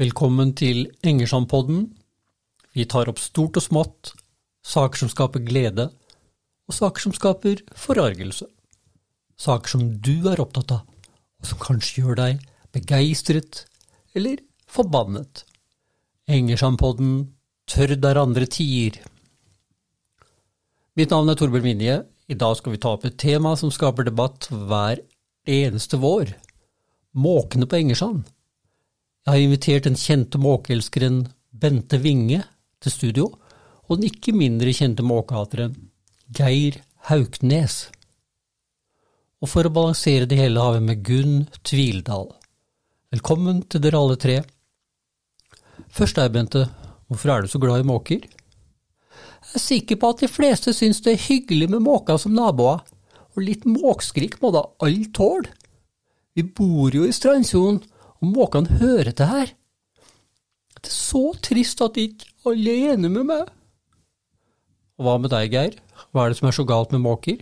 Velkommen til Engersandpodden. Vi tar opp stort og smått, saker som skaper glede, og saker som skaper forargelse. Saker som du er opptatt av, og som kanskje gjør deg begeistret eller forbannet. Engersandpodden tør der andre tier. Mitt navn er Torbjørn Vinje. I dag skal vi ta opp et tema som skaper debatt hver eneste vår. Måkene på Engersand. Jeg har invitert den kjente måkeelskeren Bente Winge til studio, og den ikke mindre kjente måkehateren Geir Hauknes. Og for å balansere det hele har vi med Gunn Tvildal. Velkommen til dere alle tre. Først deg, Bente. Hvorfor er du så glad i måker? Jeg er sikker på at de fleste syns det er hyggelig med måker som naboer, og litt måkskrik må da alle tåle. Vi bor jo i strandsonen, og måkene hører til her. Det er så trist at ikke alle er enige med meg. Og hva med deg, Geir? Hva er det som er så galt med måker?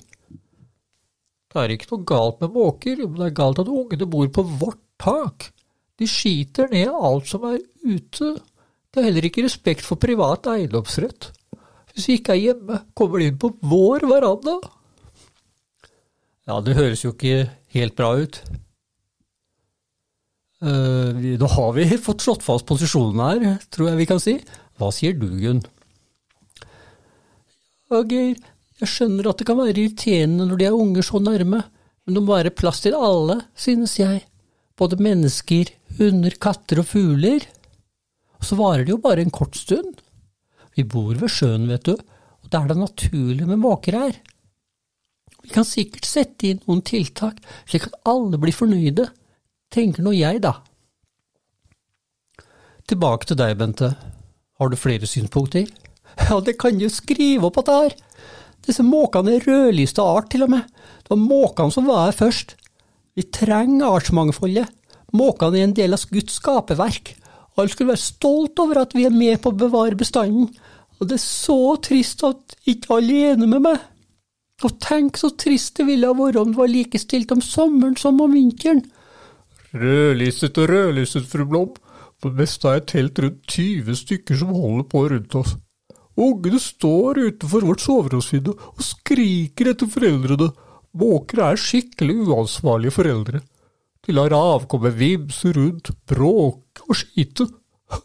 Det er ikke noe galt med måker, men det er galt at ungene bor på vårt tak. De skiter ned alt som er ute. Det er heller ikke respekt for privat eiendomsrett. Hvis vi ikke er hjemme, kommer de inn på vår veranda. Ja, det høres jo ikke helt bra ut. Uh, nå har vi fått slått fast posisjonen her, tror jeg vi kan si. Hva sier du, Gunn? Geir, jeg skjønner at det kan være irriterende når de er unger så nærme, men det må være plass til alle, synes jeg. Både mennesker, hunder, katter og fugler. Og så varer det jo bare en kort stund. Vi bor ved sjøen, vet du, og da er det naturlig med måker her. Vi kan sikkert sette inn noen tiltak, slik at alle blir fornøyde tenker nå jeg, da. Tilbake til deg, Bente. Har du flere synspunkter? Ja, det kan du skrive opp at det har. Disse måkene er rødlyste art, til og med. Det var måkene som var her først. Vi trenger artsmangfoldet. Måkene er en del av Guds skaperverk. Alle skulle være stolt over at vi er med på å bevare bestanden. Og det er så trist at ikke alle er enige med meg. Og tenk så trist det ville ha vært om det var likestilt om sommeren som om vinteren. Rødlistet og rødlyset, fru Blom. På det meste er et telt rundt 20 stykker som holder på rundt oss. Ungene står utenfor vårt soveromsvindu og skriker etter foreldrene. Måker er skikkelig uansvarlige foreldre. De lar avkommet vimse rundt, bråke og skite.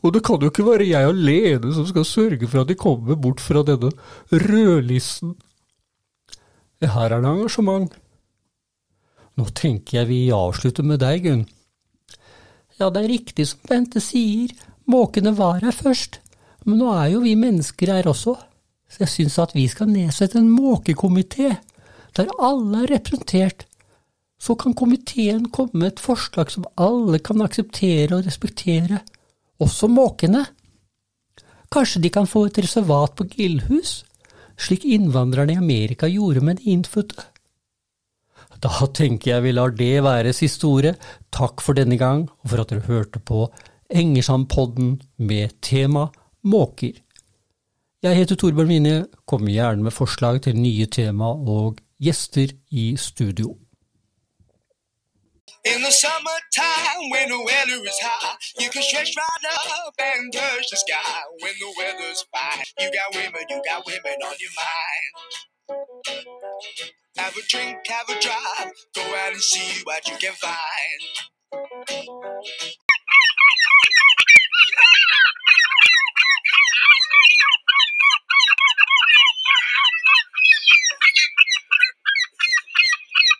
Og det kan jo ikke være jeg alene som skal sørge for at de kommer bort fra denne rødlisten. Her er det engasjement. Nå tenker jeg vi avslutter med deg, Gunn. Ja, det er riktig som Bente sier, måkene var her først, men nå er jo vi mennesker her også, så jeg syns at vi skal nedsette en måkekomité, der alle er representert. Så kan komiteen komme med et forslag som alle kan akseptere og respektere, også måkene. Kanskje de kan få et reservat på Gildhus, slik innvandrerne i Amerika gjorde med de innfødte. Da tenker jeg vi lar det være siste ordet. Takk for denne gang, og for at dere hørte på Engersandpodden med tema måker. Jeg heter Torbjørn Vinje. kommer gjerne med forslag til nye tema og gjester i studio. In the summertime, when the weather is high, you can stretch right up and touch the sky. When the weather's fine, you got women, you got women on your mind. Have a drink, have a drive, go out and see what you can find.